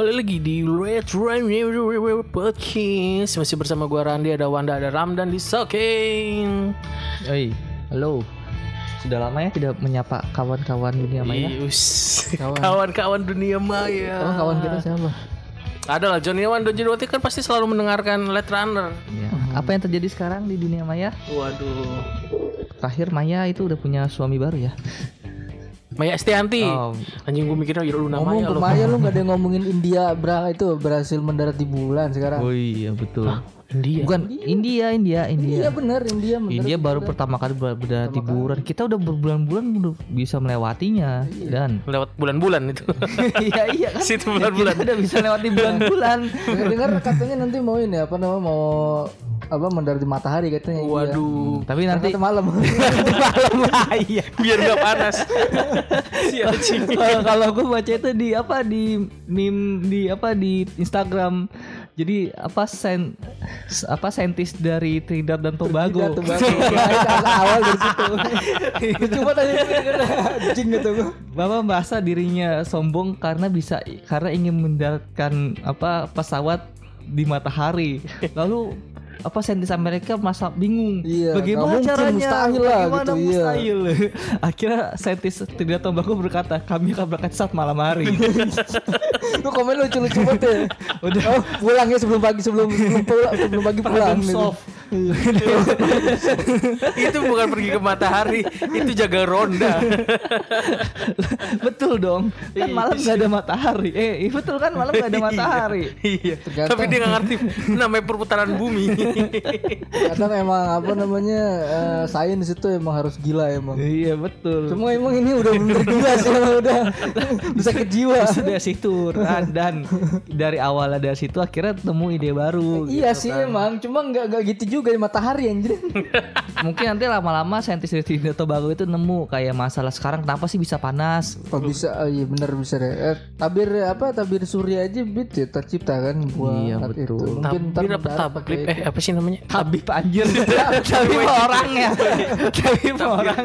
kembali lagi di Red Run Podcast Masih bersama gua Randi, ada Wanda, ada Ramdan di Soking Oi, halo. Sudah lama ya tidak menyapa kawan-kawan dunia maya. Kawan-kawan dunia maya Oh, kawan kita siapa? Ada lah, Johnny Wan dan Jodwati kan pasti selalu mendengarkan Red Runner Ya. Apa yang terjadi sekarang di dunia maya? Waduh Terakhir Maya itu udah punya suami baru ya. Maya Estianti Oh. Anjing gue mikirnya ya lu Ngomong namanya ke lo Maya lu gak ada yang ngomongin India bra itu berhasil mendarat di bulan sekarang. Oh iya betul. Dia Bukan India, India, India. Iya bener India mendarat. India baru pertama kali ber- berada di bulan. Kita udah berbulan-bulan udah bisa melewatinya dan lewat bulan-bulan itu iya iya kan. Situ Ya, bulan-bulan kita udah bisa lewati bulan-bulan. Dengar katanya nanti mau ini apa namanya mau apa mendarat di matahari katanya. India. Waduh Tapi nanti Nanti malam. malam iya. Biar gak panas kalau kalau gue baca itu di apa di meme di apa di Instagram jadi apa sen apa saintis dari Trinidad dan Tobago. Ya, agak awal dari situ. Coba tanya anjing gitu. Bapak merasa dirinya sombong karena bisa karena ingin mendaratkan apa pesawat di matahari lalu apa saintis Amerika masa bingung Iya, bagaimana mungkin, caranya mustahil lah bagaimana gitu, iya. mustahil akhirnya saintis Trinidad Tobago berkata kami akan berangkat saat malam hari Lu komen lucu-lucu banget ya. Udah. Oh, pulang ya sebelum pagi sebelum sebelum pulang sebelum pagi pulang. Gitu. itu bukan pergi ke matahari, itu jaga ronda. betul dong kan malam nggak ada matahari eh iya, betul kan malam nggak ada matahari iya. Tapi dia nggak ngerti namanya perputaran bumi. Kadang emang apa namanya eh, sains itu emang harus gila emang. iya betul Cuma emang ini udah bener gila sih emang udah bisa ke jiwa. sudah situ dan, dan dari awalnya dari situ akhirnya temu ide baru Iya sih emang, cuma nggak nggak gitu juga di matahari anjir. mungkin nanti lama-lama saintis dari Trinidad Tobago itu nemu kayak masalah sekarang kenapa sih bisa panas Oh bisa, oh, iya bener bisa deh. Eh, tabir apa tabir surya aja bit ya tercipta kan buat Iya, betul. Itu. Mungkin Tabir apa tablip? pakai- Eh apa sih namanya? Habib anjir Tapi orang ya Tapi orang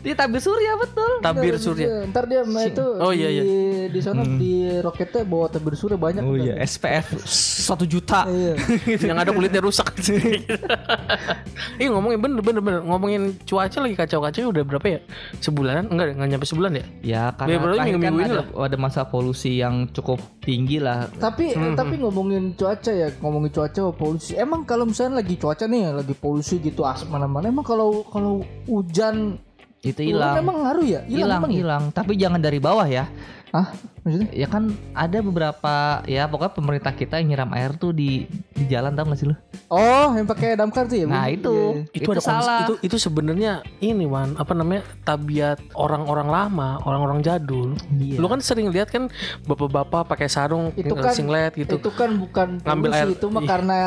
Ini tabir surya betul Tabir surya. Ntar dia mah itu Oh, iya, di, iya. di sana di roketnya bawa tabir surya banyak. Oh iya SPF 1 juta Iya. Yang ada kulitnya rusak. Ih ngomongin bener bener bener ngomongin cuaca lagi kacau-kacau udah berapa ya? Sebulanan? Enggak, enggak nyampe sebulan ya? Ya Ya, karena berarti terakhir kan minggu-minggu ini ada, ada masa polusi yang cukup tinggi lah Tapi eh, tapi ngomongin cuaca ya, ngomongin cuaca polusi. Emang kalau misalnya lagi cuaca nih, lagi polusi gitu asap mana-mana. Emang kalau kalau hujan Itu hilang emang ngaruh ya? Hilang emang ya? hilang Tapi jangan dari bawah ya Ah, maksudnya? Ya kan ada beberapa Ya pokoknya pemerintah kita yang nyiram air tuh di di jalan tau gak sih lu? Oh, yang pakai damkar tuh ya? Nah itu Iya. itu, Itu, ada salah itu itu sebenarnya ini Wan apa namanya tabiat orang-orang lama orang-orang jadul Iya. lu kan sering lihat kan bapak-bapak pakai sarung Itu kan- singlet gitu Itu kan bukan Ngambil air. itu mah Iya. karena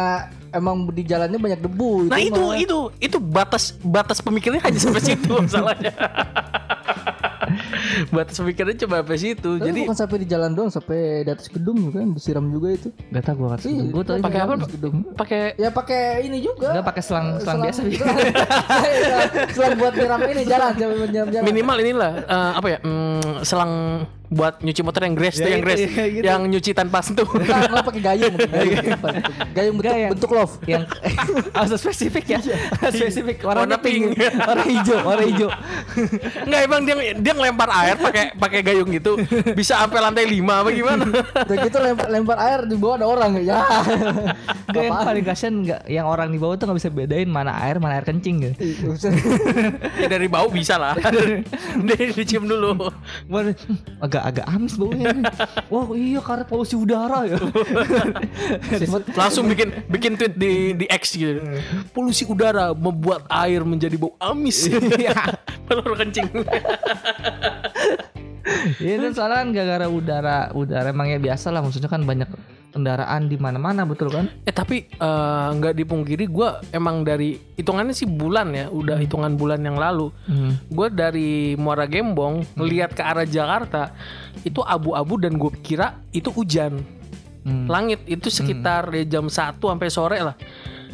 emang di jalannya banyak debu. nah itu mah. itu itu batas batas pemikirannya hanya sampai situ masalahnya batas pemikirannya cuma sampai situ Tapi jadi bukan sampai di jalan doang, sampai di atas gedung kan disiram juga itu. Gak tau gue kasih Iya, Gue tau pakai apa gedung. pakai Ya pakai ini juga. Enggak pakai selang selang biasa Selang, selang, selang buat nyiram ini jalan, jalan nyiram jalan. minimal inilah eh, apa ya mm, selang buat nyuci motor yang grass tuh Ya, yang itu, grass ya, gitu. yang nyuci tanpa sentuh Nggak, nggak pakai gayung, gayung, gayung bentuk, Enggak, yang- bentuk love. yang harus spesifik ya spesifik warnanya Warna pink. pink warna hijau warna hijau Enggak emang dia dia ngelempar air pakai pakai gayung gitu bisa sampai lantai 5 apa gimana? Udah gitu lempar, lempar air di bawah ada orang ya. Enggak yang paling kasihan enggak yang orang di bawah tuh nggak bisa bedain mana air mana air kencing gitu. ya dari bau bisa lah. Dari dicium dulu. Wah, agak-agak amis baunya. Wah iya karena polusi udara ya. Langsung bikin bikin tweet di di X gitu. Polusi udara membuat air menjadi bau amis. Baru kencing. Iya kan soalnya kan gara-gara udara udara emangnya biasa lah maksudnya kan banyak kendaraan di mana-mana betul kan? Eh tapi eh, nggak dipungkiri gue emang dari hitungannya sih bulan ya, udah hitungan bulan yang lalu. Hmm. Gue dari Muara Gembong ngelihat ke arah Jakarta itu abu-abu dan gue kira itu hujan. Hmm. Langit itu sekitar ya jam 1 sampai sore lah.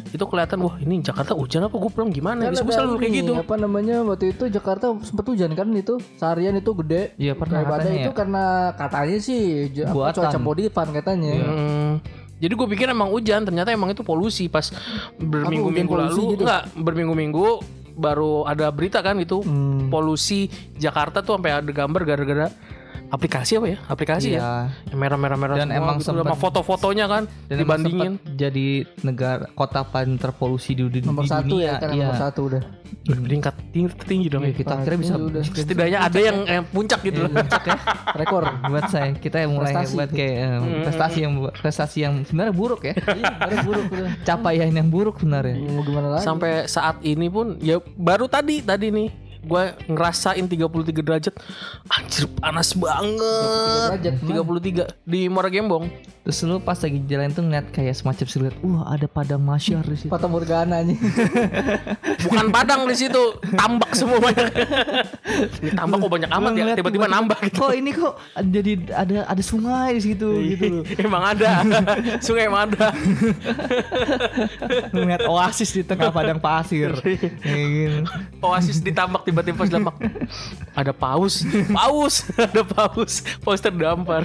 Itu kelihatan wah ini Jakarta hujan apa gue pulang gimana Kan gue selalu kayak gitu Apa namanya waktu itu Jakarta sempat hujan kan itu seharian itu gede. Iya, pernah Daripada katanya itu ya. karena katanya sih Buatan. cuaca modifan katanya. Hmm, jadi gue pikir emang hujan ternyata emang itu polusi pas berminggu-minggu lalu gitu? enggak berminggu-minggu baru ada berita kan itu Hmm. polusi Jakarta tuh sampai ada gambar gara-gara aplikasi apa ya aplikasi ya Iya. yang merah-merah merah Dan semua emang gitu, sempet- sama foto-fotonya kan Dan dibandingin jadi negara kota paling terpolusi di, di, Nomor di satu dunia. ya kan Iya. nomor satu udah. meningkat tinggi tertinggi dong Iya, ya. kita akhirnya bisa udah. setidaknya ada yang, yang puncak gitu loh puncak ya. Rekor. buat saya kita yang mulai Prestasi. buat kayak eh, prestasi yang prestasi yang sebenarnya buruk ya Iya, baru buruk udah. capaian yang buruk sebenarnya Mau gimana lagi? sampai saat ini pun ya baru tadi tadi nih gue ngerasain 33 derajat. Anjir panas banget. derajat, 33 di Muara Gembong. Terus lu pas lagi jalan tuh ngeliat kayak semacam siluet wah ada padang masyar di situ. Fata Morgana nih. bukan padang di situ tambak semua banyak. Ini tambak kok banyak amat ya tiba-tiba nambah gitu. Kok ini kok jadi ada ada sungai di situ gitu emang ada. Sungai emang ada. Ngeliat oasis di tengah padang pasir. Kayak gitu. Oasis ditambak tiba-tiba pas dampak ada paus. Paus. Ada paus. Paus terdampar.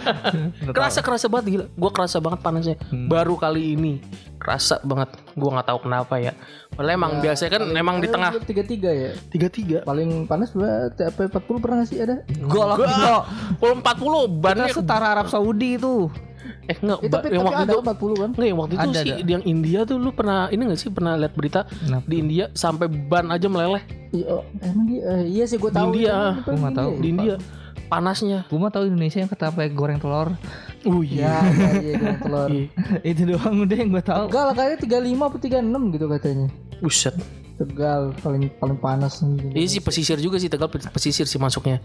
Kerasa kerasa banget gila. Gue kerasa banget panasnya. Baru kali ini. Kerasa banget. Gue nggak tahu kenapa ya. Padahal emang biasanya kan emang di tengah tiga tiga ya. tiga tiga Paling panas berapa? TP 40 pernah nggak sih ada? golok kalau empat puluh bannya setara Arab Saudi itu eh enggak Eh, ba- tapi, yang tapi waktu ada itu 40 kan? Enggak yang waktu itu Ada, sih ada. yang India tuh lu pernah ini gak sih pernah lihat berita Kenapa? di India sampai ban aja meleleh Iya, oh, emang iya, eh, iya sih gue tahu. India. Emang Gua nggak tahu. di India panasnya gue mah tahu Indonesia yang kata sampai goreng telur oh Ya, ya, iya, goreng telur. Iya. itu doang udah yang gue tahu Tegal kayaknya 35 atau 36 gitu katanya. Buset. Tegal paling paling panas nih. Iya sih pesisir juga sih Tegal pesisir sih masuknya.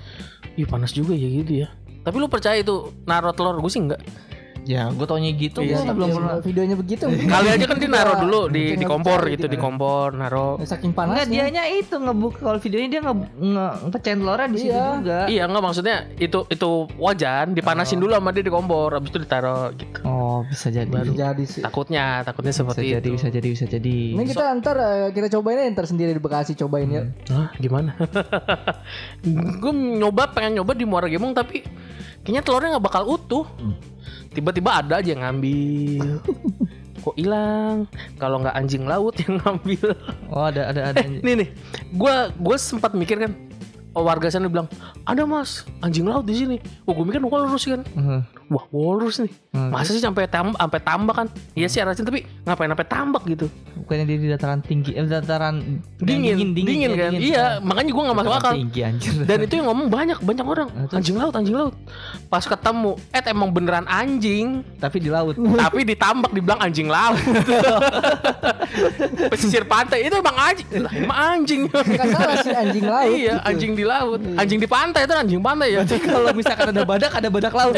Ih panas juga ya gitu ya. Tapi lu percaya itu naruh telur gue sih enggak. Ya gue taunya gitu Iya, gue belum pernah videonya begitu. Kali aja kan dia naruh dulu di di kompor gitu di kompor naruh. Saking Enggak panasnya. dianya itu ngebuk kalau videonya dia nge, nge pecahin telurnya di situ Iya. juga. Iya enggak maksudnya itu itu wajan dipanasin dulu sama dia di kompor habis itu ditaruh gitu. Oh bisa jadi. Bisa jadi sih. Takutnya takutnya Bisa seperti jadi itu. bisa jadi bisa jadi. Ini kita ntar eh, kita cobain aja ntar sendiri di Bekasi cobain ya. Hah, gimana? gue nyoba pengen nyoba di Muara Gembong tapi kayaknya telurnya nggak bakal utuh. Tiba-tiba ada aja yang ngambil. Kok hilang? Kalau nggak anjing laut yang ngambil. Oh ada ada ada. Nih nih, gue gue sempat mikir kan. Oh, warga sana bilang ada mas anjing laut di sini. Oh gue mikir walrus kan. Mhm. Wah walrus nih. Hmm. Masa sih sampai tambak sampai tambak kan? Iya sih arasin tapi ngapain sampai tambak gitu? Bukannya dia di dataran tinggi, eh, dataran Dingin, dingin, ya, kan? Iya, makanya gue nggak masuk akal. Tinggi anjir. Dan itu yang ngomong banyak banyak orang Itu- anjing laut anjing laut. Pas ketemu, eh emang beneran anjing, Tapi di laut. tapi ditambak dibilang anjing laut. Pesisir pantai itu emang anjing, lah emang anjing. Gak salah sih anjing laut. iya, gitu. anjing di laut, anjing di pantai itu anjing pantai ya. Kalau misalkan ada badak ada badak laut.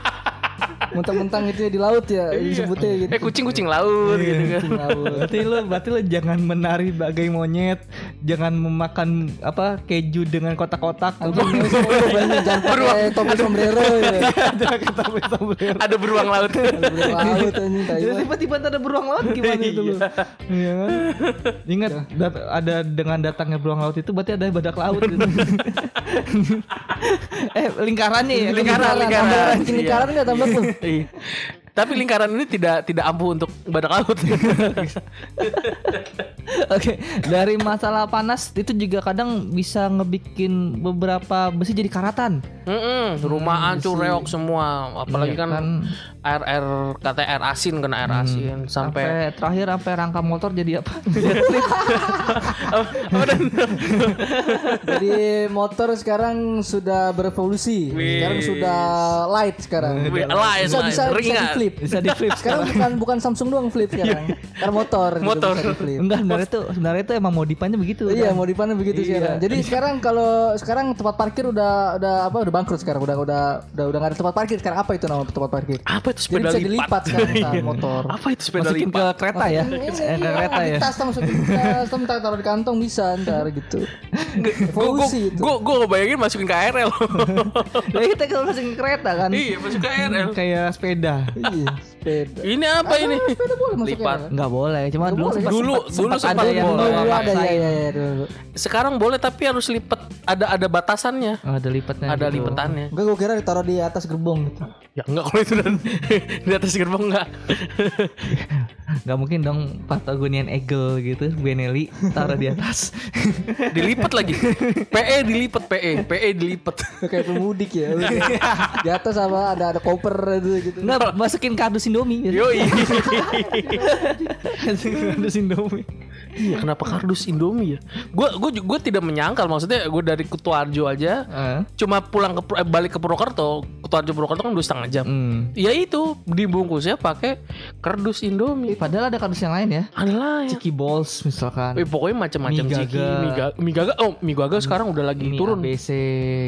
Mentang-mentang itu ya di laut ya disebutnya gitu. eh kucing kucing laut gitu kan. Laut. berarti lo berarti lo jangan menari bagai monyet, jangan memakan apa keju dengan kotak-kotak. Laut banyak jangan pakai topi sombrero ya. ada kata sombrero. Ada beruang laut. Beruang laut anjing tiba-tiba ada beruang laut gimana itu lo? Iya kan? Ingat dat- ada dengan datangnya beruang laut itu berarti ada badak laut. gitu. eh lingkarannya ya, Lingkaran, lingkaran. Iya. lingkaran enggak tambah tuh. Iya. Tapi lingkaran ini tidak tidak ampuh untuk badak laut. Oke, dari masalah panas itu juga kadang bisa ngebikin beberapa besi jadi karatan. Mm-mm, rumah hancur reok semua, apalagi Iya, kan, air air katanya air asin kena air asin sampai sampai terakhir sampai rangka motor jadi apa? Jadi motor sekarang sudah berevolusi. Sekarang sudah light sekarang. Wih, light, bisa, light. bisa, Ringan. di flip. bisa di flip Sekarang bukan bukan Samsung doang flip sekarang. Karena motor. Motor. bisa di flip. Enggak, sebenarnya itu sebenarnya itu emang modifannya begitu. Iya, kan? modifannya begitu Iya. sekarang. Jadi sekarang kalau sekarang tempat parkir udah udah apa udah bangkrut sekarang. Udah udah udah udah nggak ada tempat parkir sekarang. Apa itu nama tempat parkir? apa itu Jadi sepeda bisa lipat? dilipat sekarang Iya. nah, motor. Apa itu sepeda Masukin ke lipat? kereta ya? Eh, ke kereta ya. tas masukin ke tas, taruh di kantong bisa ntar gitu. Evolusi itu. Gue gue ngebayangin masukin ke KRL. Ya kita kalau masukin kereta kan. iya, masuk ke KRL. Kayak sepeda. Sepeda. Ini apa ini? Sepeda boleh masuknya. Lipat. kan? Nggak boleh, cuma dulu boleh. sempat, Dulu- sempat- dulu sempat sempat ada yang boleh. Dulu ada ya, ya, ya, dulu. Sekarang boleh tapi harus lipat. Ada ada batasannya. Oh, ada lipatnya. Ada gitu. lipatannya. Enggak gue kira ditaruh di atas gerbong gitu. Ya enggak kalau itu dan di atas gerbong enggak. Nggak mungkin dong Patagonian Eagle gitu, Benelli taruh di atas. Dilipat lagi. PE dilipat PE, PE dilipat. Kayak pemudik ya. di atas apa ada ada koper itu gitu. Nggak, masukin kardus Indomie. Yoi. Masukin kardus Indomie. Iya, kenapa kardus Indomie ya? Gue gue gue tidak menyangkal maksudnya gue dari Kutuarjo aja Ah. cuma pulang ke eh, balik ke Purwokerto, Kutuarjo Purwokerto kan dua setengah jam. Hmm. Ya itu dibungkusnya pakai kardus Indomie. Padahal ada kardus yang lain ya. Ada lah ya. Ciki balls misalkan. Eh, pokoknya macam-macam ciki, Gaga. mie gaga, mie gaga, oh mie gaga sekarang udah lagi Mie turun. ABC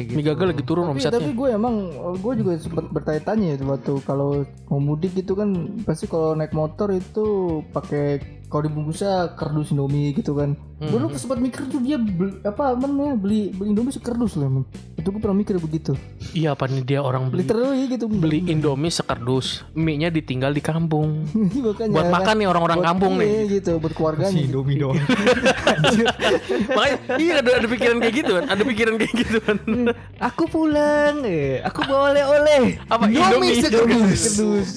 gitu. Mie gaga lagi turun Tapi, omsetnya. tapi gue emang gue juga sempat bertanya-tanya ya waktu kalau mau mudik gitu kan pasti kalau naik motor itu pakai kalau dibungkusnya kardus Indomie gitu kan. Gue dulu sempat mikir tuh dia beli, apa namanya beli beli Indomie sekardus loh emang. Itu gue pernah mikir begitu. Iya apa nih dia orang beli Literally gitu. beli Indomie sekardus, mie-nya ditinggal di kampung. Makanya Buat kan. makan nih orang-orang kampung nih. iya, gitu buat keluarganya. gitu. Indomie doang. Makanya iya ada, ada pikiran kayak gitu kan, ada pikiran kayak gitu kan. aku pulang, eh. Aku bawa oleh-oleh. Apa Indomie Indomie sekardus. sekardus.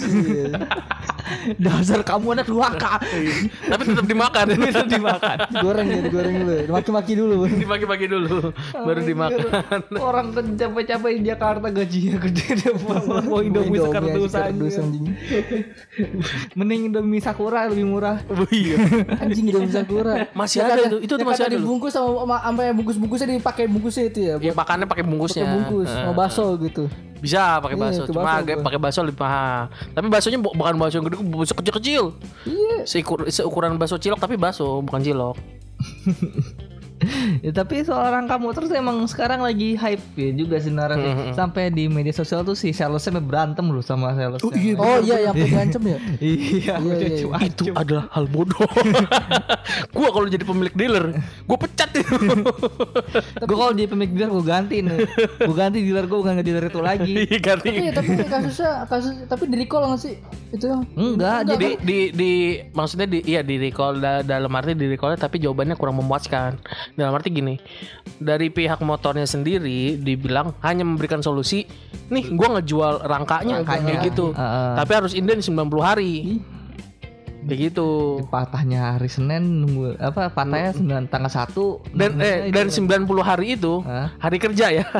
Iya. Dasar kamu anak durhaka. Tapi tetap dimakan. Itu dimakan. Digoreng ya, digoreng dulu. Maki-maki dulu. Dibagi-bagi dulu, baru dimakan. Orang kan capek-capek di Jakarta gajinya gede dia bawa Indomie anjing. Mending Indomie Sakura lebih murah. Oh iya. Anjing Indomie Sakura. Masih ada itu, itu masih ada dibungkus sama sama- sampai bungkus-bungkusnya dipakai bungkusnya itu ya. Ya makannya pakai bungkusnya. Pakai bungkus Eh, sama bakso gitu. Bisa pakai Iya, bakso, itu cuma agak pakai bakso lebih mahal. Tapi baksonya bu- bukan bakso yang gede, bakso kecil-kecil. Iya. Seukur, seukuran bakso cilok tapi bakso, bukan cilok. Ya, tapi soal rangka motor tuh emang sekarang lagi hype ya juga sebenarnya sih. Sampai di media sosial tuh si salesnya sampai berantem loh sama sales. Oh iya yang pengancam ya. iya, Iya, iya, iya. Itu adalah hal bodoh. gua kalau jadi pemilik dealer, gua pecat itu. gue kalau di pemilik dealer gue ganti nih. Gue ganti dealer gue bukan dealer itu lagi. Iya, ganti. Tapi tapi kasusnya kasus tapi di recall nggak sih? Itu Enggak, di, jadi di, di maksudnya di iya di recall da- dalam arti di recallnya tapi jawabannya kurang memuaskan dalam arti gini dari pihak motornya sendiri dibilang hanya memberikan solusi nih gua ngejual rangkanya Rangkanya. kayak gitu Heeh. tapi harus inden 90 hari kayak gitu. Patahnya hari Senin nunggu apa patahnya sembilan tanggal satu dan eh dan 90 hari itu Hah? hari kerja ya.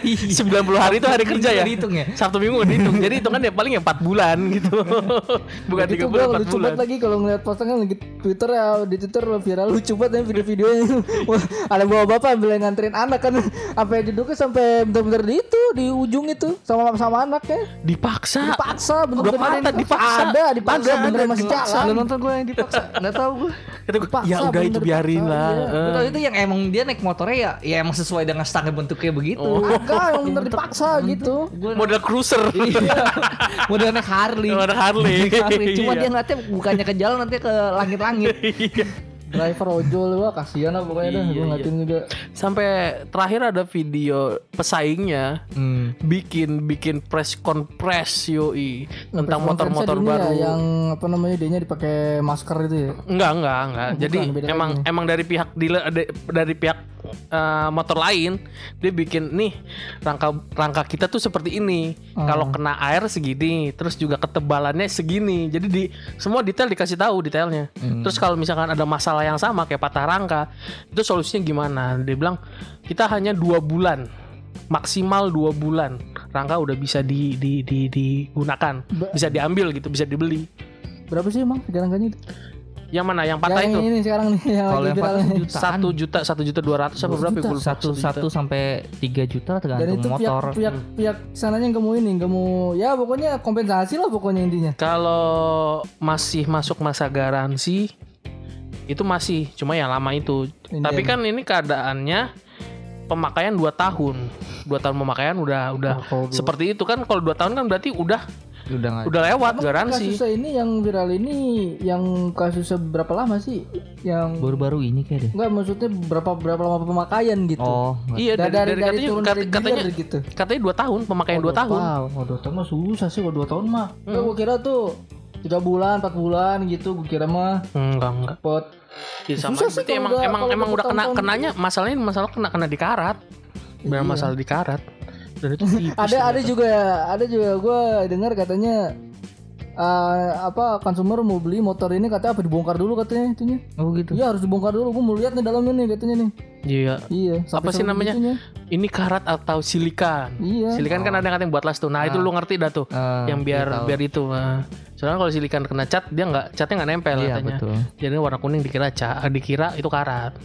90 hari itu hari kerja ya. dihitung ya? Sabtu Minggu nggak dihitung. Jadi hitungan ya paling ya 4 bulan gitu. Bukan itu 3 gue bulan 4 lucu bulan. lagi kalau ngeliat postingan lagi Twitter ya di Twitter viral lucu banget ya video-videonya ada bawa bapak ambil yang nganterin anak kan. Sampai duduknya sampai bener-bener di itu di ujung itu sama sama anaknya. Dipaksa. Dipaksa bener-bener dipaksa. ada dipaksa bener masih jalan Lu nonton gue yang dipaksa nggak tahu gue Kata gua, Dipaksa, ya udah itu biarin lah. iya. Eh. Gue tahu itu yang emang dia naik motornya ya ya emang sesuai dengan stangnya bentuknya begitu agak yang bener dipaksa gitu Gua- Model cruiser. Iya. Model naik Harley. Model Harley. Cuma Iya. dia ngeliatnya bukannya ke jalan nanti ke langit-langit. Driver ojol wah kasihan lah pokoknya dah Iya, gue iya. ngatin juga Sampai terakhir ada video pesaingnya Hmm. bikin bikin press conference yoi tentang motor-motor ini baru. ya, yang apa namanya dia dipakai masker itu ya Enggak, enggak, enggak. Oh, Jadi bukan, beda emang lagi. emang dari pihak dealer ada- dari pihak eh, motor lain dia bikin nih rangka rangka kita tuh seperti ini. Oh. Kalau kena air segini, terus juga ketebalannya segini. Jadi di semua detail dikasih tahu detailnya. Hmm. Terus kalau misalkan ada masalah yang sama kayak patah rangka, itu solusinya gimana? Dia bilang kita hanya dua bulan maksimal dua bulan rangka udah bisa di, di, di- digunakan bisa diambil gitu bisa dibeli. Berapa sih emang sekarang-karangnya itu? Yang mana? Yang patah yang itu? ini sekarang nih yang Kalau yang patah satu juta satu juta dua ratus apa berapa? ya? Satu satu sampai tiga juta dan tergantung itu pihak motor. pihak pihak sananya nggak mau ini nggak mau ya pokoknya kompensasi lah pokoknya intinya. Kalau masih masuk masa garansi itu masih cuma yang lama itu Ini tapi ya. kan ini keadaannya pemakaian 2 tahun dua tahun pemakaian udah udah Oh, dua- seperti itu kan kalau dua tahun kan berarti udah Udah. Udah lewat Emang garansi. Kasusnya ini yang viral ini yang kasusnya berapa lama sih? Yang Baru-baru ini kayak deh. enggak maksudnya berapa berapa lama pemakaian gitu. Oh, Iya dari, dari, dari, dari, katanya dari katanya gitu. katanya dua tahun pemakaian dua tahun. Wow, oh, dua tahun mah susah sih kalau dua tahun mah. Hmm. Gua kira tuh tiga bulan, empat bulan gitu. Gua kira mah Enggak enggak. pot. Ya, sama Susah sih emang udah- emang emang udah kena kenanya masalahnya masalah kena kena di karat. Benar Iya. masalah di karat. Dan itu. Ada ada juga ada juga gue dengar katanya eh, apa konsumer mau beli motor ini katanya apa dibongkar dulu katanya itunya. Oh gitu. Iya harus dibongkar dulu. Gue mau lihat nih dalamnya nih katanya nih. Iya. Iya. Apa sih namanya? segitunya. Ini karat atau silikan. Iya. Silikan kan ada yang katanya buat las tuh. Nah, itu lu ngerti dah tuh. Ah, yang biar biar itu. Nah. Soalnya kalau silikan kena cat dia nggak catnya nggak nempel Iya katanya. betul. Jadi warna kuning dikira cat, dikira itu karat.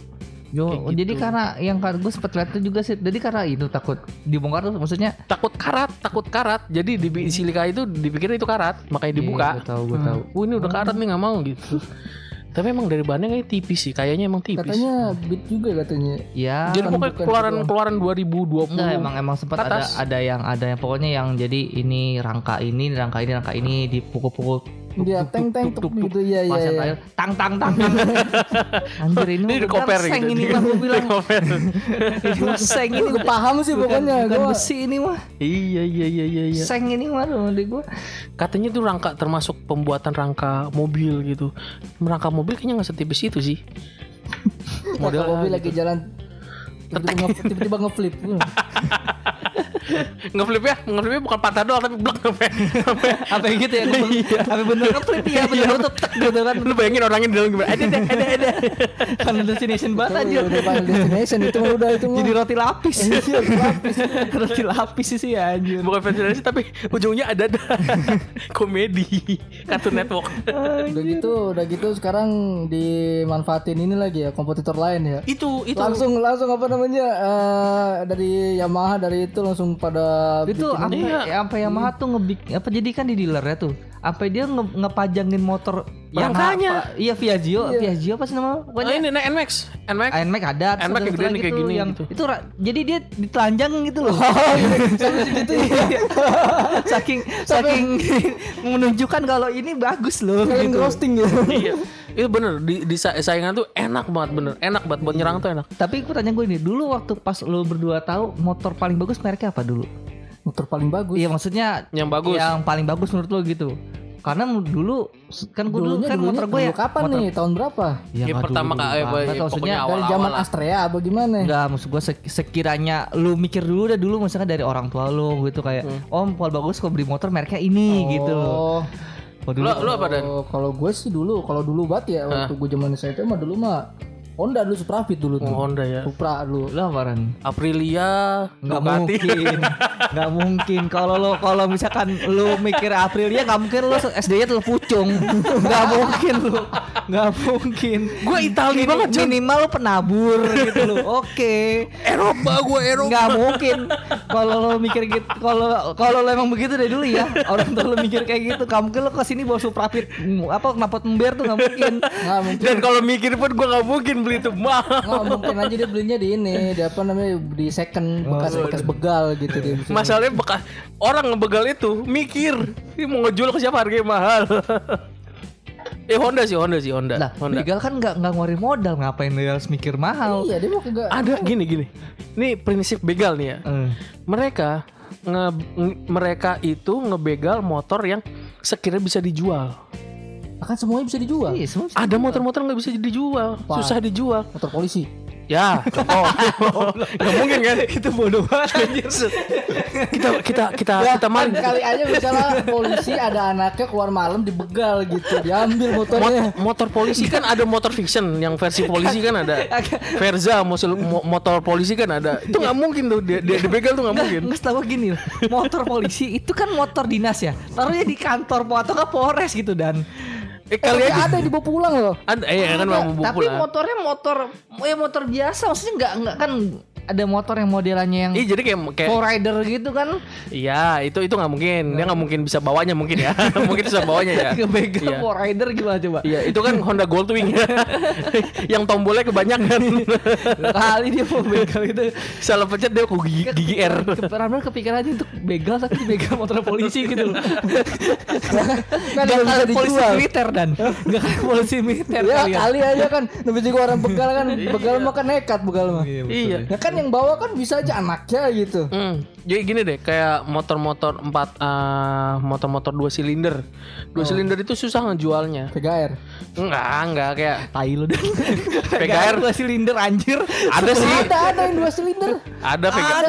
Yo, Kayak oh, jadi gitu. karena yang gue sempet lihat itu juga sih. Jadi karena itu takut dibongkar tuh maksudnya. Takut karat, takut karat. Jadi di silika itu dipikir itu karat, makanya dibuka. Iya, gue tahu, gue tahu. Oh ini udah karat nih nggak mau gitu. Tapi emang dari bahannya kayak tipis sih, kayaknya emang tipis. Katanya beat juga katanya. Ya. Jadi pokoknya bukan keluaran gitu. keluaran 2020. Enggak emang emang sempat ada ada yang ada yang pokoknya yang jadi ini rangka ini rangka ini rangka ini dipukul-pukul Dia teng teng tuk gitu iya iya. Iya. terakhir tang tang tang. Anjir ini di koper gitu. ini mah gue bilang. Koper. Seng ini Gue paham sih pokoknya. bukan Gua- besi ini mah. iya iya iya iya iya. Seng ini mah tuh di gue. Katanya tuh rangka termasuk pembuatan rangka mobil gitu. Rangka mobil kayaknya nggak setipis itu sih. Model mobil gitu. lagi jalan tiba-tiba nge- tiba-tiba ngeflip. Ngeflip ya, ngeflipnya bukan patah doang tapi blok sampai sampai Apa yang gitu ya? Apa bener ngeflip ya? Bener tutup tek gitu kan. lu bayangin orangnya di dalam gimana? Ada ada ada ada. Final destination banget aja. udah destination itu udah itu. Jadi roti lapis. Iya, roti lapis sih anjir. Bukan fashion tapi ujungnya ada ada komedi Cartoon Network. Udah gitu, udah gitu sekarang dimanfaatin ini lagi ya kompetitor lain ya. itu itu Langsung langsung apa namanya eh, dari Yamaha dari itu langsung pada itu Iya. ya, sampai Yamaha tuh ngebik apa jadi kan di dealer ya tuh sampai dia nge, ngepajangin motor Rangkanya. apa- iya Viaggio Viaggio apa sih nama Oh, ini nah, Nmax, Nmax. Nmax ada Nmax yang gede nih kayak gini yang gitu. itu jadi dia ditelanjang gitu loh saking saking menunjukkan kalau ini bagus loh kalian gitu. roasting ya. iya. Itu bener di, di sa- saingan tuh enak banget bener, enak banget buat nyerang tuh enak. tapi aku tanya gue ini dulu waktu pas lo berdua tahu motor paling bagus mereknya apa dulu Motor paling bagus. iya maksudnya Yang bagus. yang paling bagus menurut lo gitu karena dulu kan gue dulu Dulunya kan dulunya motor gue ya kapan motor- nih? Tahun berapa? Ya, Ya, pertama kali, ya, maksudnya Dari zaman. Astrea apa gimana? Enggak, maksud gue sek- sekiranya lu mikir dulu deh dulu misalnya dari orang tua lu gitu kayak om paling bagus kok beli motor mereknya ini gitu. Oh, Oh, dulu Lu lu apa dan? oh, kalau gue sih dulu, kalau dulu banget ya waktu gue zaman SMP mah dulu mah Honda dulu Supra Fit dulu tuh. Oh, Honda ya. Supra dulu. lu apa Ran? Aprilia, Nggak mungkin, nggak mungkin. Kalau lo kalau misalkan lu mikir Aprilia nggak mungkin lu SD-nya tuh pucung, nggak mungkin lu, nggak mungkin. Gue Itali Minim- banget, minimal lu penabur gitu loh. Oke. Eropa gue Eropa. nggak mungkin kalau lo mikir gitu kalau kalau lo emang begitu dari dulu ya orang tua lo mikir kayak gitu nggak mungkin lo ke sini bawa suprapit mm, apa knalpot ember tuh nggak mungkin Nggak mungkin. Dan kalau mikir pun gue nggak mungkin beli itu mahal. Nggak mungkin aja dia belinya di ini, di apa namanya di second bekas bekas begal gitu dia. Masalahnya bekas orang ngebegal itu mikir ini mau ngejual ke siapa harganya mahal. eh Honda sih Honda sih Honda. lah Honda. begal kan nggak nggak ngeluarin modal ngapain dia harus mikir mahal Iya dia mau kagak. Ada gini gini. Ini prinsip begal nih ya. Eh, Mereka nge, nge- mereka itu ngebegal motor yang sekiranya bisa dijual. Akan semuanya bisa dijual. iya semua bisa. Ada motor-motor nggak bisa dijual, Wah. susah dijual. Motor polisi. Ya, contoh. Nggak mungkin kan? Itu bodoh banget anjir. kita kita kita kita main. Kali aja misalnya polisi ada anaknya keluar malam dibegal gitu, diambil motornya. Mot- motor polisi kan ada motor fiction yang versi polisi kan ada Verza mosil- mo- motor polisi kan ada itu nggak mungkin tuh dia, dia dibegal tuh nggak mungkin Nggak setahu gini loh, motor polisi itu kan motor dinas ya, taruhnya di kantor atau nggak Polres gitu dan. Eh kali Tapi aja. ada yang dibawa pulang loh. ada eh kan mau Tapi pulang. motornya motor, ya motor biasa, maksudnya nggak nggak kan ada motor yang modelannya yang Iya jadi kayak kayak rider gitu kan? Iya itu itu nggak mungkin. Dia nggak mungkin bisa bawanya mungkin ya. Mungkin bisa bawanya ya. Kebegal Iya. four rider gimana coba? Iya itu kan Honda Goldwing. Yang tombolnya kebanyakan. Kali dia mau begal itu. Salah pencet dia ke gigi, gigi R Benar-benar kepikiran aja untuk begal tapi begal motor polisi gitu. Loh kan nggak polisi militer dan. Gak kayak polisi militer ya kali aja kan. Lebih juga orang begal kan. Begal mah kan nekat begal mah. Iya. Ya kan yang bawa kan bisa aja anaknya gitu. Hmm, jadi gini deh, kayak motor-motor empat, eh, motor-motor dua silinder, dua silinder itu susah ngejualnya. PGR Enggak, enggak kayak Tai lu dan PGR dua silinder anjir ada sih, ada ada yang dua silinder ada PGR.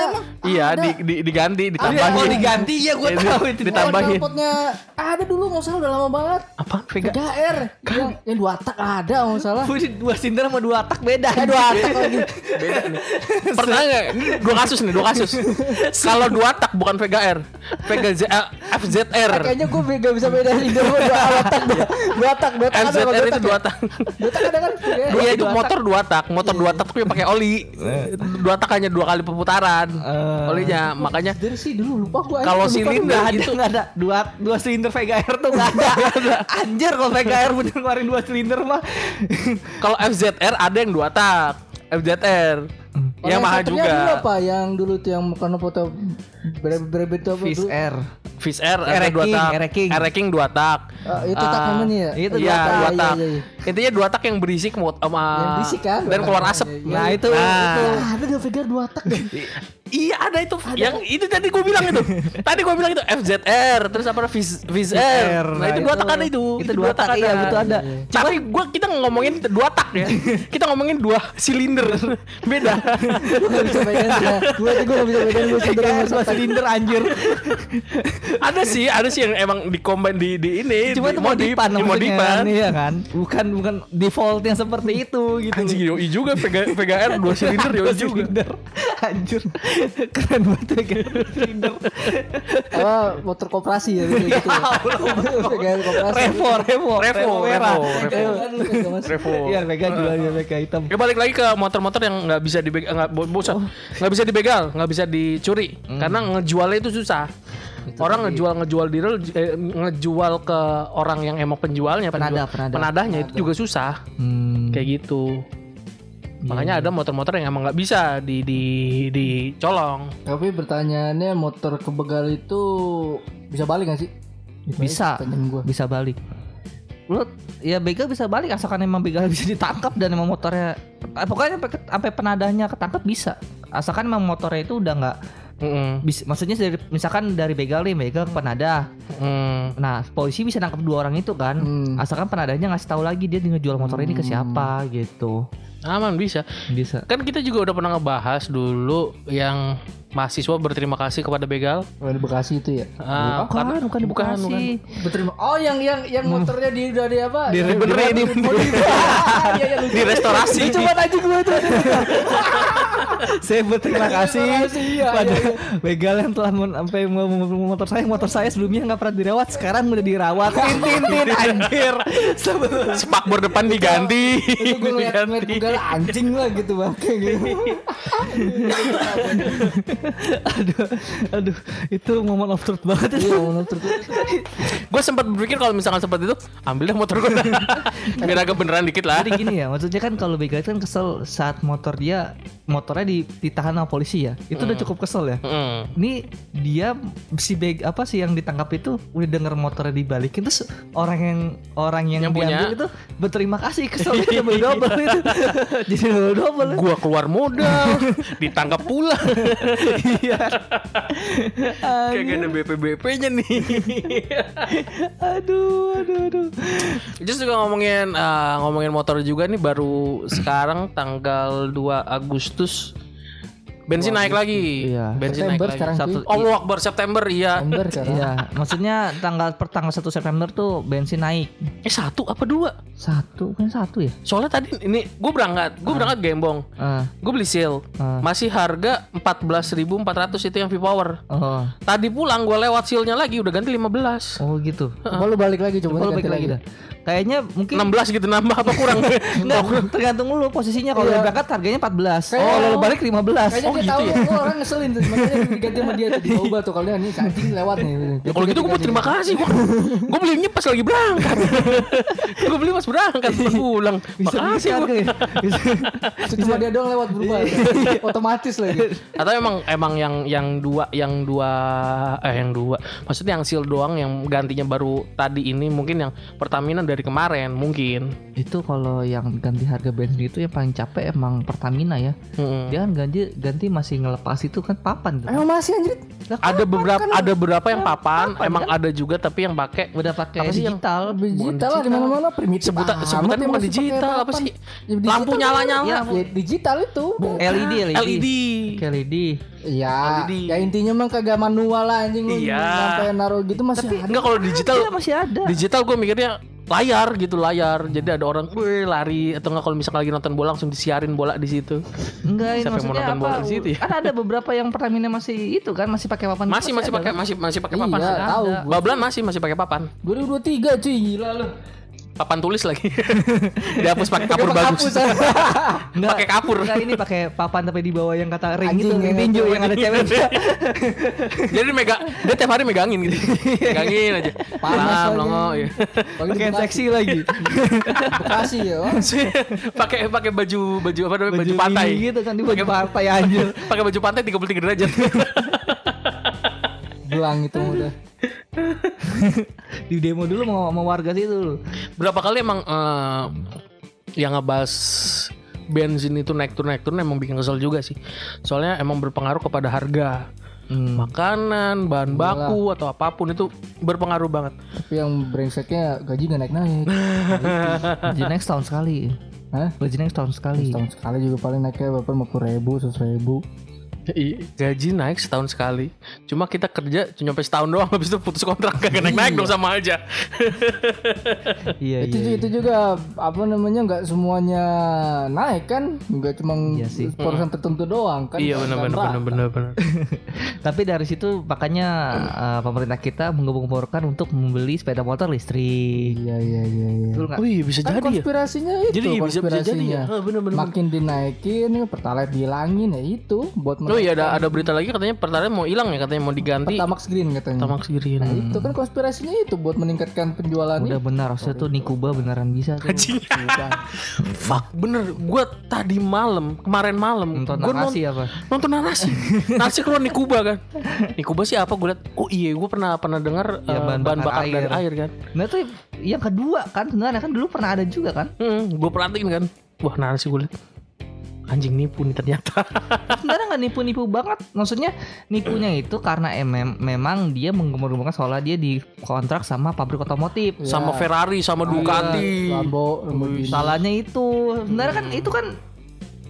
Iya, di, di, diganti, Oh ditambahin. diganti ya gue Iya, tahu itu ditambahin. knalpotnya ada dulu nggak salah udah lama banget Apa? PGR? PGR yang, yang dua tak ada nggak salah Dua silinder sama dua tak beda dua tak lagi Beda nih. Pernah nggak? Dua kasus nih, dua kasus. Kalau dua tak bukan VGR, VGZ, eh, FZR. kayaknya gue gak bisa beda gua dua tak dua tak dua tak FZR dua itu dua ya? tak. dua tak ada kan PGR? Iya itu motor dua tak, motor dua tak tapi pakai oli. Dua tak hanya dua kali perputaran. Eh. Olinya, makanya dari sih dulu lupa gue Kalau silinder itu nggak ada dua dua silinder VGR tuh nggak ada. Anjir kalau VGR bener ngeluarin dua silinder mah. kalau FZR ada yang dua tak. FZR. Ya mahal dulu juga. apa yang dulu tuh yang karena foto berebet itu apa Fish dulu Air. Fish Air ada dua tak. Ereking. Ereking dua tak. Eh, itu tak Ah, namanya ya itu Iya, dua dua tak. tak. Iya, iya, Intinya dua tak yang berisik mot sama Yang berisik kan? dan keluar asap. Iya, iya. Nah itu Nah. itu Ah, ada dua figure dua tak. Iya ada itu yang itu tadi gue bilang itu tadi gue bilang itu FZR terus apa Fish, Fish Air nah, Nah, itu dua itu- tak ada itu itu dua tak, iya, betul ada. tapi gue kita ngomongin dua tak ya kita ngomongin dua silinder beda Gue gak bisa bedain ya. Gue gue gak bisa bedain gue silinder VGR silinder anjir. ada sih ada sih yang emang di combine di di ini Cuma di itu modifan di kan, iya kan? Bukan bukan defaultnya seperti itu gitu. Anjing yoi juga VG, VGR dua silinder yoi Dua juga silinder. Anjir. Keren banget VGR silinder. Apa motor koperasi ya gitu. gitu. Figure koperasi. Revo, Revo, Revo, merah. Revo, Iya, VGR juga ya VGR hitam. Ya balik lagi ke motor-motor yang nggak bisa dibegal, nggak bo- bosan, nggak bisa dibegal, nggak bisa dicuri, karena ngejualnya itu susah. Orang ngejual ngejual dealer, eh, ngejual ke orang yang emang penjualnya, penjual- penadah. penadahnya itu juga susah, Hmm. kayak gitu. Makanya ada motor-motor yang emang nggak bisa di di dicolong. Tapi pertanyaannya motor kebegal itu bisa balik gak sih? Bisa. Gua. Bisa balik. Lu ya begal bisa balik asalkan emang begal bisa ditangkap dan emang motornya eh, pokoknya sampai sampai penadahnya ketangkap bisa. Asalkan emang motornya itu udah nggak Mm-mm. bis- maksudnya dari misalkan dari begal nih begal ke penadah. Mm. Nah, polisi bisa nangkap dua orang itu kan. Hmm. Asalkan penadahnya ngasih tahu lagi dia ngejual motor ini ke siapa gitu. Aman bisa. Bisa. Kan kita juga udah pernah ngebahas dulu yang mahasiswa berterima kasih kepada begal. Oh, di Bekasi itu ya. Ah, bukan, karena- bukan, di bukan, Bekasi. bukan. Berterima. Oh, yang yang yang motornya di udah di apa? Di- Benerin. Iya, iya, lucu. Di restorasi. Banget aja gue itu. Saya berterima kasih kasih, iya, pada iya, begal yang telah sampai motor saya. Motor saya sebelumnya nggak pernah dirawat, sekarang udah dirawat. Tin tin tin anjir. Spakbor depan diganti. Itu gue ngeliat ngeliat begal anjing lah gitu bang kayak gitu. Aduh aduh itu momen of truth banget itu. Iya, menurut terus. gue sempat berpikir kalau misalkan seperti itu, ambil deh motor gue. Biar agak beneran dikit lah. Jadi gini ya, maksudnya kan kalau begal itu kan kesel saat motor dia motornya di- ditahan sama polisi ya. Itu udah cukup kesel ya. Mm. Ini dia si beg apa sih yang ditangkap itu udah denger motornya dibalikin terus orang yang orang yang, Yang punya. diambil itu berterima kasih keselnya double double itu jadi double double Gua keluar modal, ditangkap pula. iya Kayak ada BPBP-nya nih. aduh aduh aduh Just juga ngomongin eh, ngomongin motor juga nih baru sekarang tanggal 2 Agustus bensin naik lagi. Iya. Bensin naik September lagi. sekarang Satu-. Allah Akbar September iya. Ember sekarang. Iya, maksudnya tanggal per tanggal 1 September tuh bensin naik. Eh satu apa dua? Satu kan satu ya? Soalnya tadi ini gue berangkat, gue berangkat gembong, Ah, gue beli seal, ah. masih harga 14.400 itu yang V-Power. Oh, Tadi pulang gue lewat sealnya lagi udah ganti 15 oh gitu. Coba lu balik lagi coba balik lagi dah. Kayaknya mungkin 16 gitu nambah apa kurang? Enggak, tergantung lu posisinya kalau Iya. udah berangkat harganya 14. Kayak- oh, lalu balik 15. Kayaknya dia tahu lu orang ngeselin tuh makanya diganti sama dia tuh diubah tuh kalau dia nih anjing lewat nih. Ya, kalau gitu gue mau terima kasih gue Gue belinya pas lagi berangkat Gue beli pas berangkat pas pulang Bisa Makasih harga ya? Cuma dia doang lewat berubah. Otomatis lagi. Atau emang emang yang yang dua yang dua eh yang dua maksudnya yang seal doang yang gantinya baru tadi ini mungkin yang Pertamina dari kemarin mungkin Itu kalau yang ganti harga bensin itu yang paling capek emang Pertamina ya. Mm-mm. Dia kan ganti ganti masih ngelepas itu kan papan tuh. Emang masih anjir. Lah, ada beberapa ada beberapa yang papan, papan, emang kan? ada juga tapi yang pakai udah pakai Apa sih yang- digital. Digital lah di mana-mana primitif. sebutan yang bukan digital apa sih Ya, digital lampu kan nyala nyala Ya, Ya digital itu. LED LED. LED LED. Iya, LED. ya intinya mah kagak manual lah anjing lu Iya. sampai naruh gitu masih ada. enggak kalau digital Iya masih ada. digital gue mikirnya layar gitu layar jadi ada orang gue lari atau enggak kalau misalnya lagi nonton bola langsung disiarin bola di situ Enggak, ini Siapa yang mau nonton bola apa? di situ ya? Kan ada beberapa yang Pertamina masih itu kan masih pakai papan. masih masih ada pakai masih masih pakai Iya, papan tahu. Ada. bablan masih masih pakai papan 2023 cuy gila lu. Papan tulis lagi dihapus pakai kapur bagus. Enggak, pakai kapur Enggak ini pakai papan tapi di bawah yang kata ring Anjing, itu, yang tinju itu. yang ada cewek. jadi mega dia tiap hari megangin gitu megangin aja Panas longo ya Pakai yang seksi lagi. Bekasi ya. pakai pakai baju baju apa namanya baju, pantai gitu kan di baju pantai anjir. pakai baju pantai 33 derajat Belang itu udah. Di demo dulu mau mau warga situ. berapa kali emang eh, yang ngebahas bensin itu naik turun naik turun emang bikin kesel juga sih soalnya emang berpengaruh kepada harga Hmm. makanan bahan baku atau apa pun itu berpengaruh banget Tapi yang brengseknya gaji gak naik-naik. Gaji naik setahun sekali. Hah? Gaji naik setahun sekali. Setahun sekali juga paling naiknya berapa? 50 ribu, 100 ribu. Iya, gaji naik setahun sekali. Cuma kita kerja cuma sampai setahun doang habis itu putus kontrak kagak naik-naik dong sama aja. Iya itu, iya. itu juga apa namanya nggak semuanya naik kan? Nggak cuma Iya sih. perusahaan tertentu doang kan? iya benar benar benar benar benar. Tapi dari situ makanya eh, pemerintah kita menggembur-gemburkan untuk membeli sepeda motor listrik. Iya iya iya. iya. Nggak? Oh iya bisa Kan jadi ya. konspirasinya itu Jadi bisa bisa jadi konspirasinya. ya. Ah, benar benar. Makin dinaikin, pertalite dihilangin ya itu buat Oh iya ada ada berita lagi katanya pertalite mau hilang ya katanya mau diganti Pertamax Green katanya. Pertamax Green. Nah, itu kan konspirasinya itu buat meningkatkan penjualan Udah benar, harusnya tuh Nikuba beneran bisa tuh. Fuck bener Gua tadi malam Kemarin malam Nonton gua narasi apa? nonton narasi narasi keluar Nikuba kan Nikuba sih apa gue liat Oh iya gue pernah pernah dengar Ya, eh, bahan bahan, bakar bakar, dari air. air kan Nah itu yang kedua kan sebenarnya kan dulu pernah ada juga kan. hmm, Gue perhatiin kan Wah narasi gue liat Anjing nipu nih ternyata Sebenarnya nggak nipu-nipu banget. Maksudnya nipunya itu karena emem- memang dia menggembur-gemburkan soalnya dia dikontrak sama pabrik otomotif. Sama Ferrari Sama Ducati Lambo, Lamborghini. Salahnya itu sebenarnya kan itu kan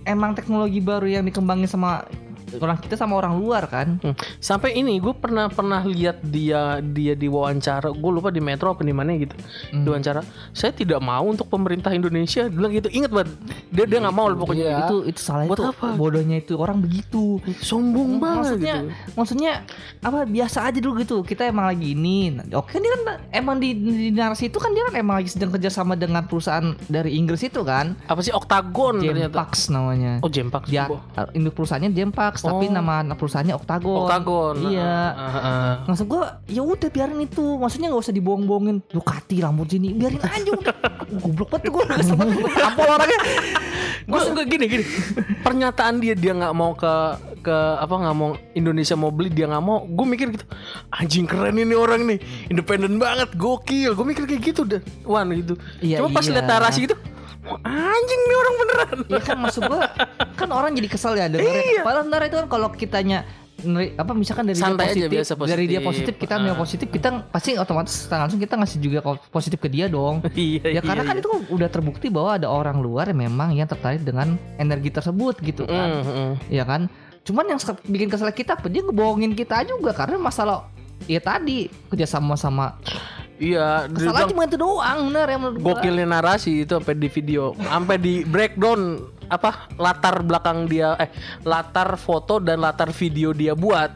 emang teknologi baru yang dikembangin sama orang kita sama orang luar kan. Hmm. Sampai ini gue pernah pernah lihat dia dia di wawancara gue lupa di Metro apa di mana gitu. Hmm. di wawancara saya tidak mau untuk pemerintah Indonesia. Dia bilang gitu. Inget banget dia dia nggak mau pokoknya. Iya. Itu itu salahnya Buat itu. apa? bodohnya itu orang begitu. sombong banget maksudnya gitu. maksudnya apa biasa aja dulu gitu. Kita emang lagi ini. Oke dia kan emang di, di narasi itu kan dia kan emang lagi sedang kerjasama dengan perusahaan dari Inggris itu kan? Apa sih? Octagon ternyata. Jempax namanya. Oh Jempax dia induk perusahaannya Jempax tapi Oh. nama perusahaannya Octagon. Octagon iya. Ah, ah. Maksud gua ya udah biarin itu. Maksudnya gak usah dibohong-bohongin. Ducati Lamborghini Biarin aja. Udah Goblok banget gue Kesel banget gue tampol orangnya. Gue suka gini gini. Pernyataan dia dia nggak mau ke ke apa nggak mau Indonesia mau beli dia nggak mau. Gue mikir gitu anjing keren ini orang nih. Independen banget gokil. Gue mikir kayak gitu dan. Wan gitu. Iya, cuma pas iya. lihat narasi gitu "Wah, anjing nih orang beneran. Iya kan maksud gua Kan orang jadi kesel ya dengerin Padahal sebenarnya itu kan Kalau kitanya apa misalkan dari Santai aja, dia positif, biasa dari dia positif. positif kita ambil Ah. positif kita pasti otomatis langsung kita ngasih juga positif ke dia dong. Iya ya karena kan itu udah terbukti bahwa ada orang luar yang memang yang tertarik dengan energi tersebut gitu kan. Mm, ya kan? Cuman yang bikin kesel kita dia ngebohongin kita juga karena masalah ya tadi kerjasama sama Iya, Salah cuma itu doang bener ya menurut gua. gokilnya narasi itu sampai di video, sampai di breakdown apa latar belakang dia eh latar foto dan latar video dia buat.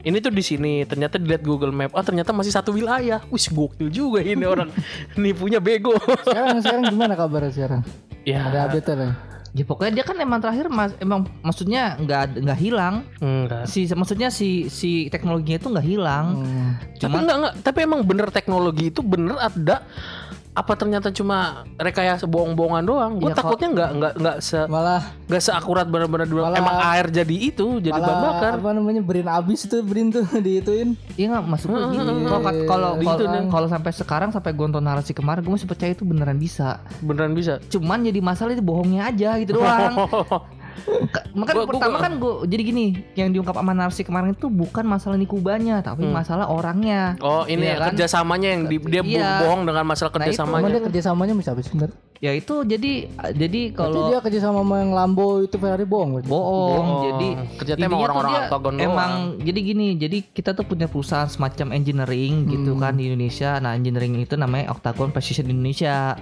Ini tuh di sini, ternyata dilihat Google Map. Oh, ternyata masih satu wilayah. Wih, gokil juga ini orang. Nipunya bego. Sekarang sekarang gimana kabarnya sekarang? ya, Ada update ya? Ya pokoknya dia kan emang terakhir mas, emang maksudnya nggak nggak hilang. enggak. Si maksudnya si si teknologinya itu nggak hilang. Hmm. Tapi enggak enggak, tapi emang bener teknologi itu bener ada apa ternyata cuma rekayasa bohong-bohongan doang? Gue Iya, kok- takutnya nggak nggak nggak se Malah nggak seakurat benar-benar dulu. Malah- Emang air jadi itu, jadi bahan malah bakar. apa namanya berin abis tuh berin tuh diituin. Iya nggak masuk gini. Kalau kalau Di kalau itu nih. kalau sampai sekarang sampai gue nonton narasi kemarin gue masih percaya itu beneran bisa. Beneran bisa. Cuman jadi masalah itu bohongnya aja gitu doang. Ka- Makanya Gua- gua- pertama kan gue jadi gini yang diungkap sama narasi kemarin itu bukan masalah nikubanya tapi masalah orangnya. Oh ini Iya ya kan? kerjasamanya yang di- dia Iya. bohong dengan masalah Nah, itu. kerjasamanya. Dia kerjasamanya bisa habis bener. Ya itu jadi jadi kalau dia kerjasama sama yang Lambo itu Ferrari bohong bohong Bohong. jadi Kerja tuh orang-orang doang. emang jadi gini jadi kita tuh punya perusahaan semacam engineering gitu Hmm. kan di Indonesia nah engineering itu namanya Octagon Precision Indonesia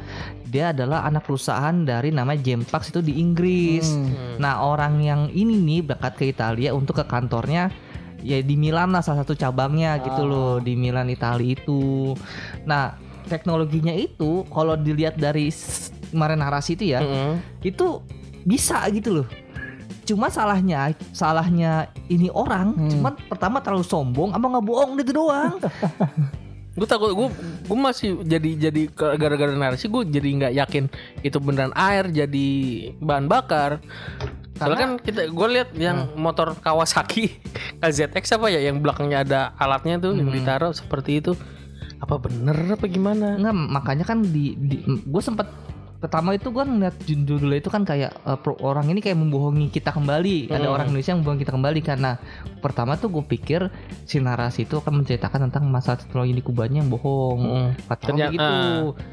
dia adalah anak perusahaan dari namanya Gempax itu di Inggris Hmm. nah orang yang ini nih berangkat ke Italia untuk ke kantornya ya di Milan lah salah satu cabangnya gitu Ah. loh di Milan Italia itu nah teknologinya itu kalau dilihat dari kemarin narasi itu ya Mm-mm. itu bisa gitu loh cuma salahnya salahnya ini orang Hmm. cuman pertama terlalu sombong apa nggak bohong gitu doang Gue takut gue gue masih jadi jadi gara-gara narasi gue jadi nggak yakin itu beneran air jadi bahan bakar. Soalnya kan kita gue lihat yang motor Kawasaki KZX apa ya yang belakangnya ada alatnya tuh yang ditaruh seperti itu. Apa bener apa gimana? nggak makanya kan di, gue sempat pertama itu gue ngeliat judulnya itu kan kayak eh, pro- orang ini kayak membohongi kita kembali ada Hmm. orang Indonesia yang membohongi kita kembali karena pertama tuh gue pikir si narasi itu akan menceritakan tentang masalah teknologi di kubanya yang bohong Mm. Ternyata gitu.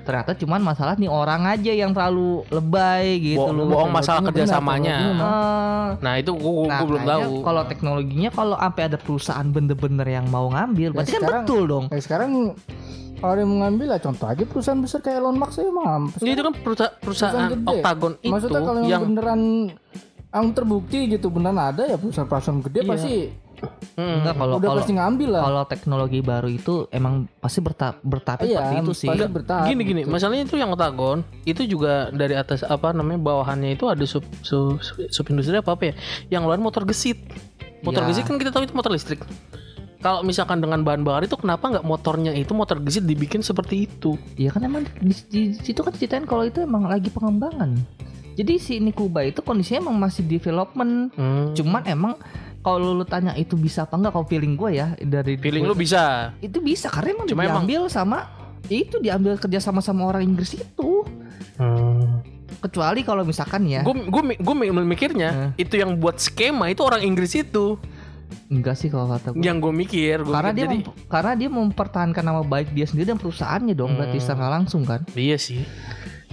Ternyata cuman masalah nih orang aja yang terlalu lebay gitu Bo- loh. bohong masalah kerjasamanya. Eh, Nah itu gue Nah, belum tahu. Kalau teknologinya kalau sampai ada perusahaan bener-bener yang mau ngambil, berarti kan sekarang- betul dong. Kayak sekarang kalau yang mengambil lah contoh aja perusahaan besar kayak Elon Musk ya Ya, itu kan perusahaan, perusahaan Perusahaan. Octagon itu Maksudnya kalau yang, yang beneran yang terbukti gitu beneran ada ya perusahaan-perusahaan gede Iya. pasti Mm. Enggak kalau udah kalau pasti ngambil lah. kalau teknologi baru itu emang pasti bertahap bertahap Iya, seperti itu sih. pasti bertahap. gini gini gitu. masalahnya itu yang Octagon itu juga dari atas apa namanya bawahannya itu ada sub sub, sub industri apa apa ya yang luar motor gesit motor Ya. gesit kan kita tahu itu motor listrik kalau misalkan dengan bahan bakar itu kenapa nggak motornya itu motor gesit dibikin seperti itu Iya kan emang di, di situ kan ceritain kalau itu emang lagi pengembangan. Jadi si Nikuba itu kondisinya emang masih development. Hmm. Cuman emang kalau lu tanya itu bisa apa enggak kalau feeling gue ya dari feeling lu bisa itu bisa karena emang Cuma emang- diambil sama itu diambil kerja sama sama orang Inggris itu. Kecuali kalau misalkan ya gue gue gue mikirnya itu yang buat skema itu orang Inggris itu enggak sih kalau kata gue. yang gue mikir gua karena mikir, dia jadi karena dia mempertahankan nama baik dia sendiri dan perusahaannya dong berarti Hmm. secara langsung kan. iya sih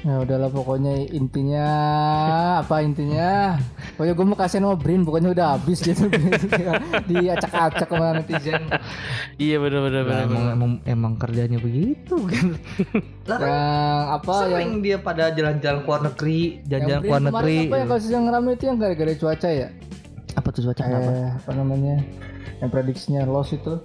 Ya udahlah pokoknya intinya apa intinya? Pokoknya gue mau kasih nama Brin pokoknya udah habis gitu diacak-acak sama netizen. iya benar benar Nah, benar emang, emang emang kerjanya begitu kan. Lah kan Yang apa yang sering dia pada jalan-jalan ke luar negeri, yang jalan-jalan ke luar kemarin negeri. apa yang kasus yang rame itu yang gara-gara cuaca ya? Cuaca apa? Eh, apa namanya? Yang prediksinya loss itu.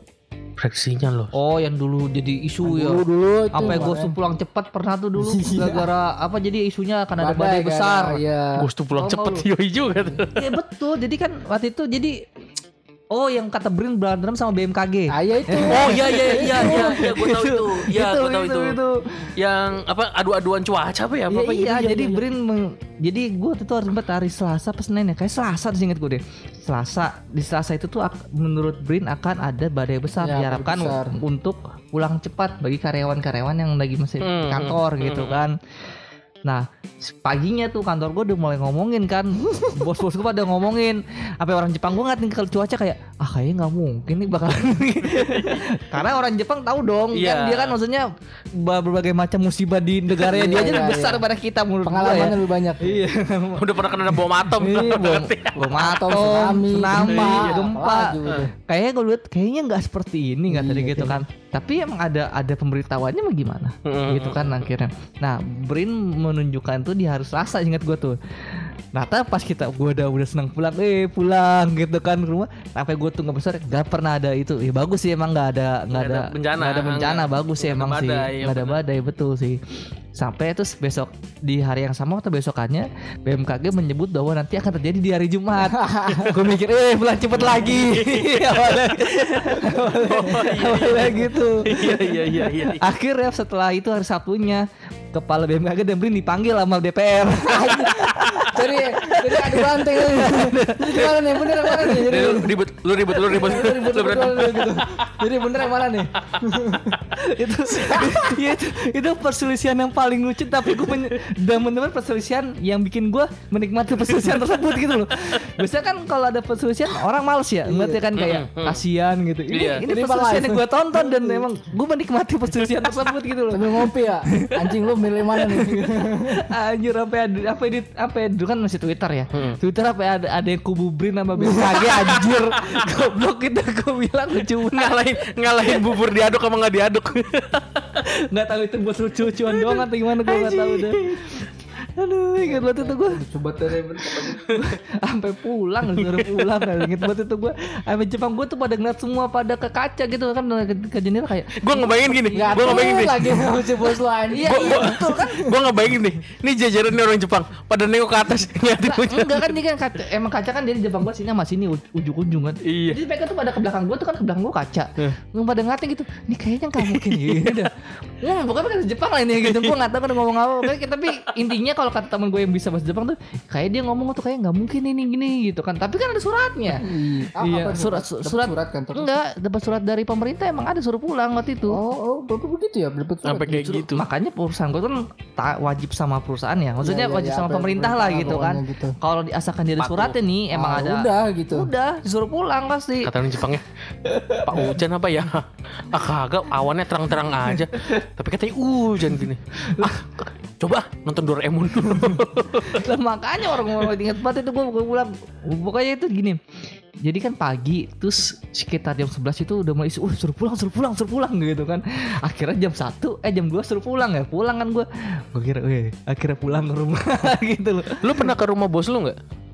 Fraksinya loh Oh, yang dulu jadi isu ya. Dulu dulu itu. Apa gue kemarin. pulang cepat pernah tuh dulu Iya. gara-gara apa jadi isunya akan ada Badai, badai gara- besar. Iya. Gue tuh pulang Oh, mau. yoi juga. Iya betul. Jadi kan waktu itu jadi Oh yang kata Brin berantem sama BMKG. Ah, iya itu. Oh iya iya iya iya iya gue tahu itu. Iya Itu, gue tahu itu, itu. itu. Yang apa adu-aduan cuaca apa ya? Apa, Iya, apa iya, gitu, jadi Brin meng- jadi gue tuh harus sempat hari Selasa pas Senin ya kayak Selasa seinget gue deh Selasa di Selasa itu tuh menurut Brin akan ada badai besar Ya, diharapkan besar. untuk pulang cepat bagi karyawan-karyawan yang lagi masih di Hmm, kantor hmm, gitu hmm. kan Nah paginya tuh kantor gue udah mulai ngomongin kan bos-bos gue pada ngomongin apa orang Jepang gue ngeliatin ke cuaca kayak ah kayaknya nggak mungkin nih bakalan karena orang Jepang tahu dong Iya. kan dia kan maksudnya ber- berbagai macam musibah di negaranya dia Iya, aja iya, lebih besar iya. daripada kita menurut gue ya Pengalamannya lebih banyak. iya Udah pernah kena bom atom. Iya, bom, bom atom, tsunami, tsunami, gempa. Kayaknya gue lihat kayaknya nggak seperti ini nggak tadi Iya, gitu kan. Tapi emang ada ada pemberitahuannya gimana? Gitu kan akhirnya. Nah, Brin menunjukkan tuh di hari Selasa ingat gue tuh. Nah, tapi pas kita gue udah udah senang pulang, eh pulang gitu kan ke rumah. Sampai gue tuh nggak besar, nggak pernah ada itu. Ya bagus sih emang nggak ada nggak ada ada bencana. ada bencana, Nggak- bagus sih emang sih. badai, ya Nggak ada badai betul sih. Sampai terus besok di hari yang sama atau besokannya BMKG menyebut bahwa nanti akan terjadi di hari Jumat. Gue mikir, eh pulang cepet lagi. awalnya, awalnya, awalnya gitu. Iya iya iya iya. Akhirnya setelah itu hari Sabtunya kepala BMKG dan Brin dipanggil sama DPR. Jadi jadi adu banteng. Jadi gimana nih? Bener mana nih? Jadi lu ribut, lu ribut, lu ribut, Lu ribut lu berdua gitu. Jadi bener yang mana nih? itu, ya itu itu perselisihan yang paling lucu tapi gue dan bener perselisihan yang bikin gue menikmati perselisihan tersebut gitu loh. Biasanya kan kalau ada perselisihan orang males ya, ngeliatnya kan kayak kasihan gitu. Ini Iya. ini Ini live. yang gue tonton dan emang gue menikmati perselisihan tersebut gitu loh. Sambil ngopi ya. Anjing lu milih mana nih? Anjir apa ada apa edit apa dulu kan masih Twitter ya. Twitter apa ya, ada ada yang kubu Brin sama BMKG anjir. Goblok kita gue bilang lucu ngalahin ngalahin bubur diaduk sama nggak diaduk. nggak tahu itu buat lucu-lucuan doang atau gimana gue nggak tahu deh. Aduh, ingat banget itu gue Coba tadi sampai pulang disuruh pulang kan inget banget itu gue sampai Jepang gue tuh pada ngeliat semua pada ke kaca gitu kan. Ke, ke jendela kayak Gue ngebayangin gini, gue ngebayangin nih. lagi bos lu anjing. iya iya betul kan. Gue ngebayangin nih, ini jajaran nih orang Jepang pada nengok ke atas ngeliatin enggak kan dia kan kaca, emang kaca kan dari Jepang gue sini sama sini uj- ujung-ujung kan. Iya. jadi mereka tuh pada ke belakang gue tuh kan ke belakang gue kaca. Eh. Nggak pada ngatain gitu ini kayaknya nggak mungkin gini dah Wah, pokoknya kan Jepang lah ini gitu. Gue nggak tahu kan ngomong apa tapi intinya kalau kata teman gue yang bisa bahasa Jepang tuh kayak dia ngomong tuh kayak nggak mungkin ini gini gitu kan tapi kan ada suratnya Ah, Iya, apa nih? surat- surat- surat kan terus. enggak dapat surat dari pemerintah emang ada suruh pulang waktu itu Oh, oh, begitu ya, dapat surat. Sampai kayak gitu. makanya perusahaan gue tuh kan ta- wajib sama perusahaan ya maksudnya Iya, iya, wajib iya, sama apa, pemerintah lah pemerintah gitu kan gitu. kalau diasakan dari Patuh. suratnya nih emang Ah, ada Udah gitu. udah disuruh pulang pasti Kata orang Jepangnya, Pak hujan apa ya? Ah kagak, awannya terang-terang aja. Tapi katanya hujan gini. Ah, coba nonton Doraemon. lah makanya orang orang ingat banget itu gue pulang. Pokoknya itu gini. Jadi kan pagi terus sekitar jam 11 itu udah mulai uh suruh pulang suruh pulang suruh pulang gitu kan. Akhirnya jam 1 eh jam 2 suruh pulang ya. Pulang kan gue gue kira akhirnya pulang ke rumah gitu loh. Lu pernah ke rumah bos lu nggak?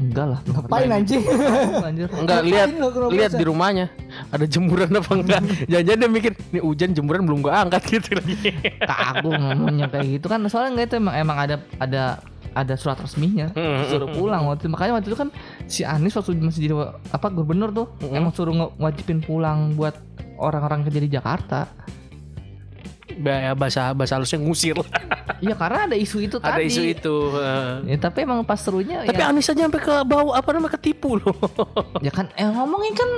Enggak lah enggak Ngapain anjing? anjir Enggak lihat lihat di rumahnya ada jemuran apa enggak? Jangan-jangan dia mikir, nih hujan jemuran belum gua angkat gitu lagi. kagum ngomongnya kayak gitu kan soalnya nggak itu emang emang ada ada ada surat resminya Hmm, suruh pulang waktu itu. makanya waktu itu kan si Anies waktu masih jadi apa gubernur tuh Hmm. emang suruh ngewajibin pulang buat orang-orang kerja di Jakarta bahasa bahasa halusnya ngusir. Iya karena ada isu itu ada tadi isu itu. ya, tapi emang pas serunya Tapi ya, Anies aja sampai ke bawah apa namanya ketipu loh. ya kan eh ngomongin kan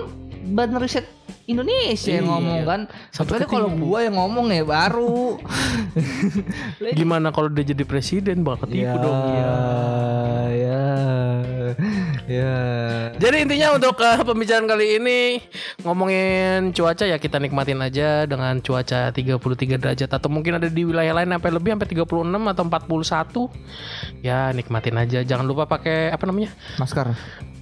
badan riset Indonesia yang Iya. ngomong kan Sampai kalau gua yang ngomong ya baru Gimana kalau dia jadi presiden bakal ketipu dong. ya ya ya Jadi intinya untuk eh, pembicaraan kali ini ngomongin cuaca ya kita nikmatin aja dengan cuaca 33 derajat atau mungkin ada di wilayah lain sampai lebih sampai 36 atau 41. Ya nikmatin aja. Jangan lupa pakai apa namanya? masker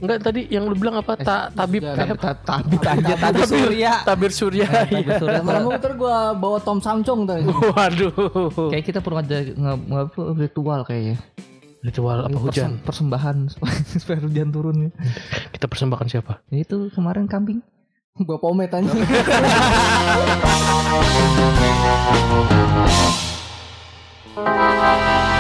Enggak tadi yang lu bilang apa? Ta tabib eh, apa? tabit aja tabit surya Tabir surya. tabit Iya. surya Lama-lama ntar gua bawa Tom Samsung tadi. Waduh. kayak kita perlu ada ritual kayaknya Ritual apa Persem- hujan? persembahan supaya, hujan turun ya. Kita persembahkan siapa? Itu kemarin kambing pomet anjing. Thank